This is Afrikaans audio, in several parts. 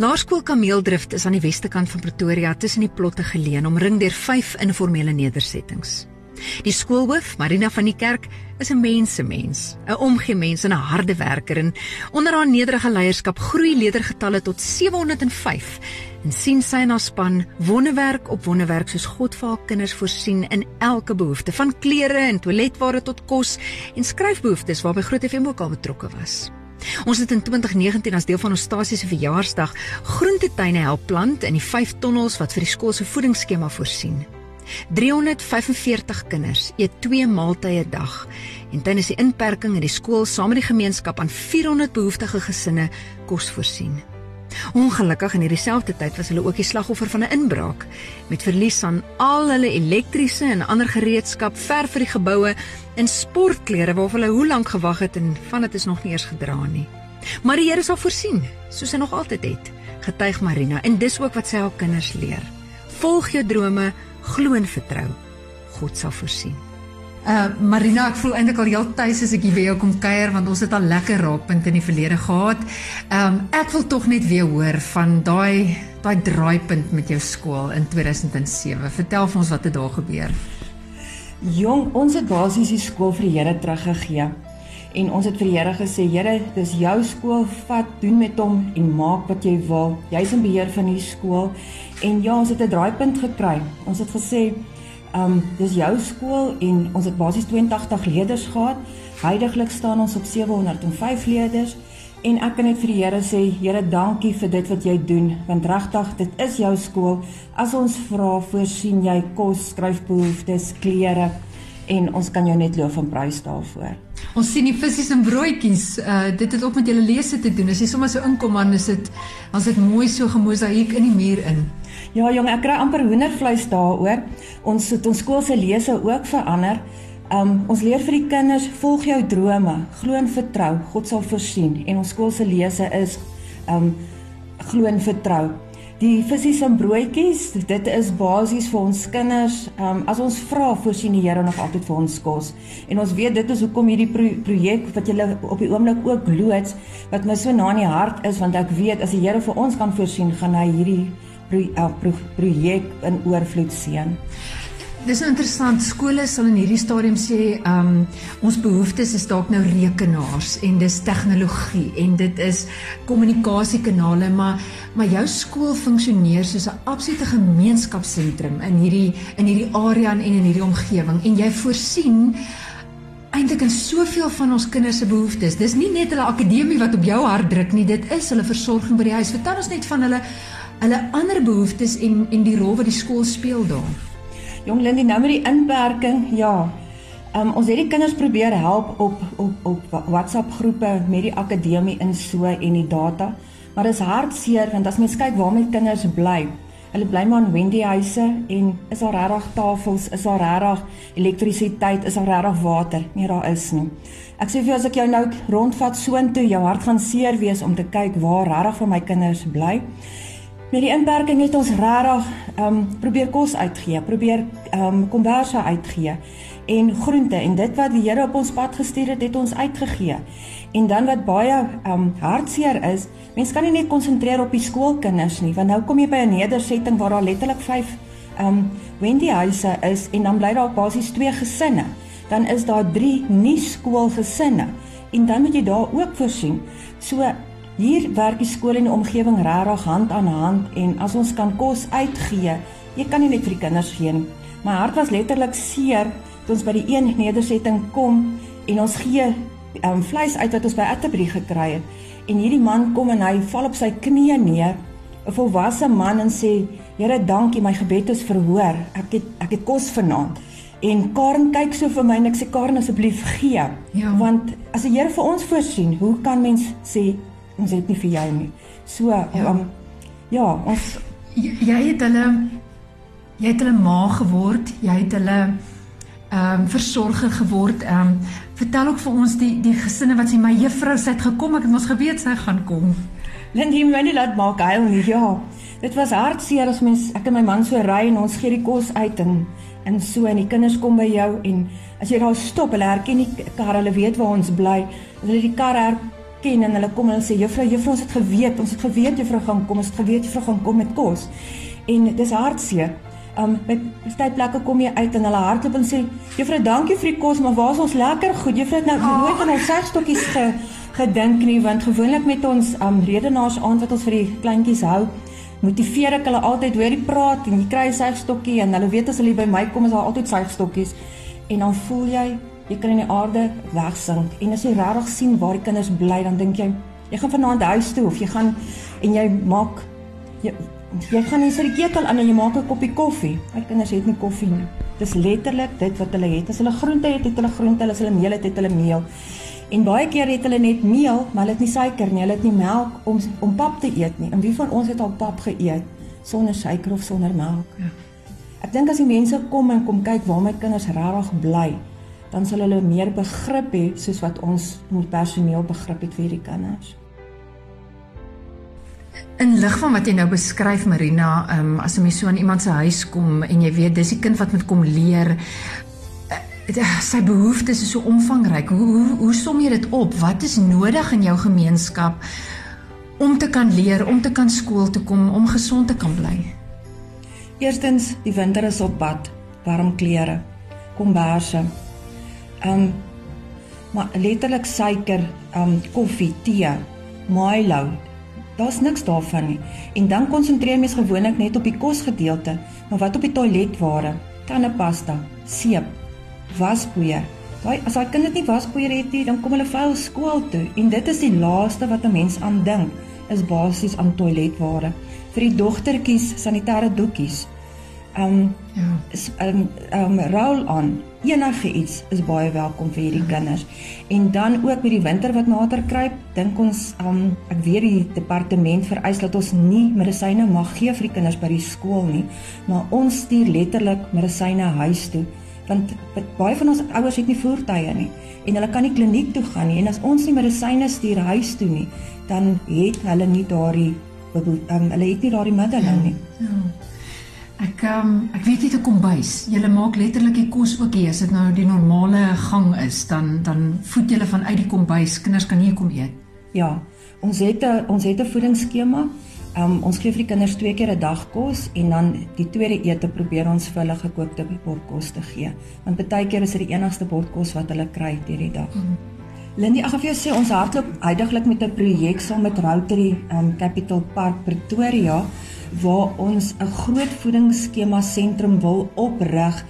Laerskool Kameeldrift is aan die weste kant van Pretoria tussen die plotte geleë, omring deur vyf informele nedersettings. Die skoolhoof, Marina van die Kerk, is 'n mensemens, 'n omgee mens en 'n harde werker en onder haar nederige leierskap groei leerdergetalle tot 705 en sien sy en haar span wonderwerk op wonderwerk soos God vir haar kinders voorsien in elke behoefte, van klere en toiletware tot kos en skryfbehoeftes waarby Groot FM ook al betrokke was. Ons het in 2019 as deel van ons stasie se verjaarsdag groentetuine help plant in die 5 tonnels wat vir die skool se voedingsskema voorsien. 345 kinders eet 2 maaltye 'n dag en tydens die inperking in die skool saam met die gemeenskap aan 400 behoeftige gesinne kos voorsien. Ongelukkig in hierdie selfde tyd was hulle ook die slagoffer van 'n inbraak met verlies aan al hulle elektriese en ander gereedskap, verf vir die geboue en sportklere waarop hulle hoe lank gewag het en van dit is nog nie eers gedra nie. Maar die Here sal voorsien, soos hy nog altyd het, getuig Marina en dis ook wat sy haar kinders leer. Volg jou drome, glo en vertrou. God sal voorsien. Uh Marina, ek voel eintlik al heel tuis as ek hier by jou kom kuier want ons het al lekker raakpunt in die verlede gehad. Um ek wil tog net weer hoor van daai daai draaipunt met jou skool in 2007. Vertel vir ons wat het daar gebeur. Jong, ons het basies die skool vir die Here teruggegee. En ons het vir die Here gesê, Here, dis jou skool, vat, doen met hom en maak wat jy wil. Jy's in beheer van die skool. En ja, ons het 'n draaipunt gekry. Ons het gesê, Um dis jou skool en ons het basies 82 leerders gehad. Heidiglik staan ons op 705 leerders en ek kan net vir die Here sê, Here, dankie vir dit wat jy doen want regtig dit is jou skool. As ons vra, voorsien jy kos, skryfbehoeftes, klere en ons kan jou net loof en prys daarvoor. Ons sien die visse en broodjies. Uh dit het ook met julle lese te doen. As jy sommer so inkom dan is dit as dit mooi so gemosaïek in die muur in. Ja jong, ek kry amper hoendervleis daaroor. Ons het ons skool se lese ook verander. Um ons leer vir die kinders volg jou drome, glo en vertrou, God sal voorsien en ons skool se lese is um glo en vertrou. Die visse en broodjies, dit is basies vir ons kinders. Um as ons vra, voorsien die Here nog altyd vir ons kos. En ons weet dit is hoekom hierdie pro projek wat julle op die oomblik ook loods wat my so na in die hart is want ek weet as die Here vir ons kan voorsien, gaan hy hierdie Eh, projek in oorvloed seën. Dis interessant. Skole sal in hierdie stadium sê, ehm um, ons behoeftes is dalk nou rekenaars en dis tegnologie en dit is kommunikasiekanale, maar maar jou skool funksioneer soos 'n absolute gemeenskapsentrum in hierdie in hierdie area en in hierdie omgewing en jy voorsien eintlik in soveel van ons kinders se behoeftes. Dis nie net hulle akademie wat op jou hart druk nie, dit is hulle versorging by die huis. Vertel ons net van hulle hulle ander behoeftes en en die rol wat die skool speel daar. Jong Lindy, nou met die inperking, ja. Um, ons het die kinders probeer help op op op WhatsApp groepe met die akademie in so en die data. Maar dit is hartseer want as mens kyk waar my kinders bly, hulle bly maar in Wendy huise en is daar regtig tafels, is daar regtig elektrisiteit, is daar regtig water? Nee, daar is nie. Ek sê vir jou as ek jou nou rondvat soontoe, jou hart gaan seer wees om te kyk waar regtig vir my kinders bly. Met die inperking het ons regtig ehm um, probeer kos uitgee, probeer ehm um, komberse uitgee en groente en dit wat die Here op ons pad gestuur het, het ons uitgegee. En dan wat baie ehm um, hartseer is, mense kan nie net konsentreer op die skoolkinders nie, want nou kom jy by 'n nedersetting waar daar letterlik 5 ehm um, Wendy huise is en dan bly daar basies twee gesinne. Dan is daar 3 nie skoolgesinne en dan moet jy daar ook voorsien. So Hier werk die skool en die omgewing regtig hand aan hand en as ons kan kos uitgee, jy kan nie net vir die kinders gee nie. My hart was letterlik seer toe ons by die een nedersetting kom en ons gee um, vleis uit wat ons by Atterbury gekry het. En hierdie man kom en hy val op sy knieë neer, 'n volwasse man en sê: "Here, dankie, my gebed is verhoor. Ek het ek het kos vanaand." En Karen kyk so vir my en ek sê Karen asseblief gee. Ja. Want as die Here vir ons voorsien, hoe kan mens sê ons het nie vir jou nie. So, ja, um, ja ons jy, jy het hulle jy het hulle ma geword, jy het hulle ehm um, versorger geword. Ehm um, vertel ook vir ons die die gesinne wat sê my juffrou sê het gekom, ek het mos geweet sy gaan kom. Lindy my nie laat maak hy nie. Ja. Dit was hartseer as mens ek en my man so ry en ons gee die kos uit en en so en die kinders kom by jou en as jy daar stop, hulle herken die kar, hulle weet waar ons bly. Hulle die kar her ken en hulle kom en hulle sê juffrou, juffrou ons het geweet, ons het geweet juffrou gaan kom, ons het geweet juffrou gaan kom met kos. En dis hartseer. Um met baie plekke kom jy uit en hulle hardloop en sê juffrou, dankie vir die kos, maar waar is ons lekker goed? Juffrou het nou oh. nooit aan ons segstokkies ge, gedink nie, want gewoonlik met ons um redenaars aand wat ons vir die kleintjies hou, motiveer ek hulle altyd hoor die praat en jy kry 'n segstokkie en hulle weet as hulle by my kom is daar altyd segstokkies en dan voel jy jy kan in die aarde wegsink en as jy regtig sien waar die kinders bly dan dink jy jy gaan vanaand huis toe of jy gaan en jy maak jy, jy gaan nie sit die ketel aan en jy maak 'n koppie koffie. My kinders het nie koffie nie. Dis letterlik dit wat hulle het. As hulle groente het het hulle groente. As hulle meel het het hulle meel. En baie keer het hulle net meel maar hulle het nie suiker nie. Hulle het nie melk om om pap te eet nie. En wie van ons het al pap geëet sonder suiker of sonder melk? Ja. Ek dink as die mense kom en kom kyk waar my kinders regtig bly, dan sal hulle meer begrip hê soos wat ons met personeel begrip het vir hierdie kinders. In lig van wat jy nou beskryf Marina, um, as 'n mens so aan iemand se huis kom en jy weet dis die kind wat moet kom leer, uh, sy behoeftes is so omvangryk. Hoe hoe hoe som jy dit op? Wat is nodig in jou gemeenskap om te kan leer, om te kan skool toe kom, om gesond te kan bly? Eerstens, die winter is op pad. Warm klere, komberse. Um, maar letterlik suiker, um, koffie, tee, Milo. Daar's niks daarvan nie. En dan konsentreer mens gewoonlik net op die kosgedeelte, maar wat op die toiletware? Tandepasta, seep, waspoeier. Daai as daai kind dit nie waspoeier het nie, dan kom hulle vuil skool toe en dit is die laaste wat 'n mens aan dink, is basies aan toiletware vir die dogtertjies sanitêre doekies. Um ja. um um roll on enige iets is baie welkom vir hierdie ja. kinders. En dan ook met die winter wat nader kruip, dink ons um ek weet die departement vereis dat ons nie medisyne mag gee vir die kinders by die skool nie, maar ons stuur letterlik medisyne huis toe want baie van ons ouers het nie voertuie nie en hulle kan nie kliniek toe gaan nie en as ons nie medisyne stuur huis toe nie dan het hulle nie daardie um, hulle het nie daardie middele ja, nie. Ja. Ek um, ek weet jy te kombuis. Julle maak letterlik die kos ook hier. As dit nou die normale gang is, dan dan voed julle vanuit die kombuis. Kinders kan hier kom eet. Ja. Ons het 'n ons het 'n voedingsskema. Um, ons gee vir die kinders twee keer 'n dag kos en dan die tweede ete probeer ons vir hulle gekookte bordkos te gee. Want baie keer is dit die enigste bordkos wat hulle kry hierdie dag. Mm. Lindy, ag of jy sê ons hardloop heidaglik met 'n projek saam met Rotary um, Capital Park Pretoria waar ons 'n groot voedingsskema sentrum wil oprig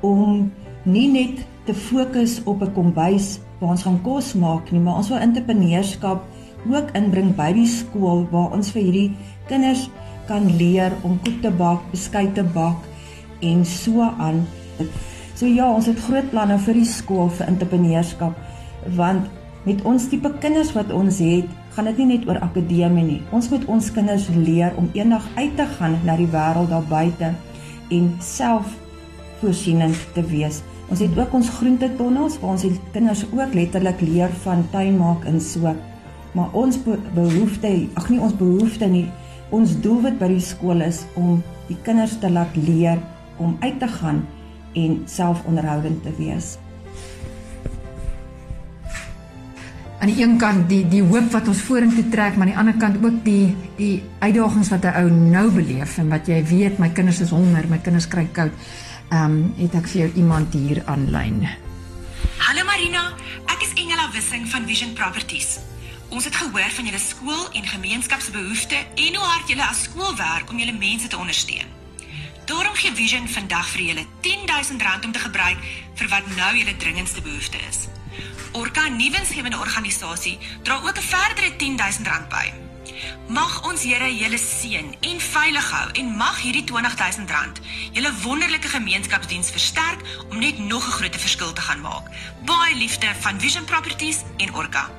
om nie net te fokus op 'n kombuis waar ons gaan kos maak nie, maar ons wil entrepreneurskap ook inbring by die skool waar ons vir hierdie kinders kan leer om koek te bak, beskuit te bak en so aan. So ja, ons het groot planne vir die skool vir entrepreneurskap want met ons tipe kinders wat ons het, gaan dit nie net oor akademie nie. Ons moet ons kinders leer om eendag uit te gaan na die wêreld daar buite en self voorsienend te wees. Ons het ook ons groentetonnels waar ons die kinders ook letterlik leer van tuin maak en so. Maar ons behoefte, ag nee, ons behoefte nie, ons doelwit by die skool is om die kinders te laat leer om uit te gaan en selfonderhoudend te wees. Aan die een kant die die hoop wat ons vorentoe trek, maar aan die ander kant ook die die uitdagings wat 'n ou nou beleef en wat jy weet my kinders is honger, my kinders kry koud. Ehm um, het ek vir jou iemand hier aanlyn. Hallo Marina, ek is Engela Wissing van Vision Properties. Ons het gehoor van julle skool en gemeenskapsbehoeftes en hoe hard julle as skool werk om julle mense te ondersteun. Daarom gee Vision vandag vir julle R10000 om te gebruik vir wat nou julle dringendste behoefte is. Orca nuwensgewende organisasie dra ook 'n verdere R10000 by. Mag ons Here julle seën en veilig hou en mag hierdie R20000 julle wonderlike gemeenskapsdiens versterk om net nog 'n groot verskil te gaan maak. Baie liefde van Vision Properties en Orca.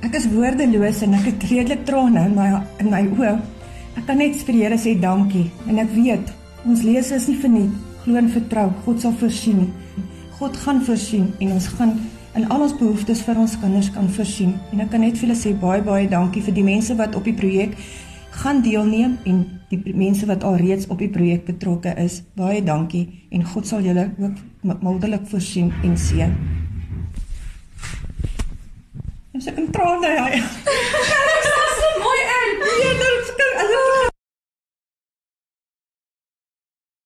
Ek is woordeloos en ek het redelik trane in my in my oë. Ek kan net vir die Here sê dankie en ek weet ons lees is nie verniet. Glo en vertrou, God sal voorsien. God gaan voorsien en ons gaan in al ons behoeftes vir ons kinders kan voorsien. En ek kan net vir julle sê baie baie dankie vir die mense wat op die projek gaan deelneem en die mense wat al reeds op die projek betrokke is. Baie dankie en God sal julle ook mildelik voorsien en seën. sy kan trane hy. Các!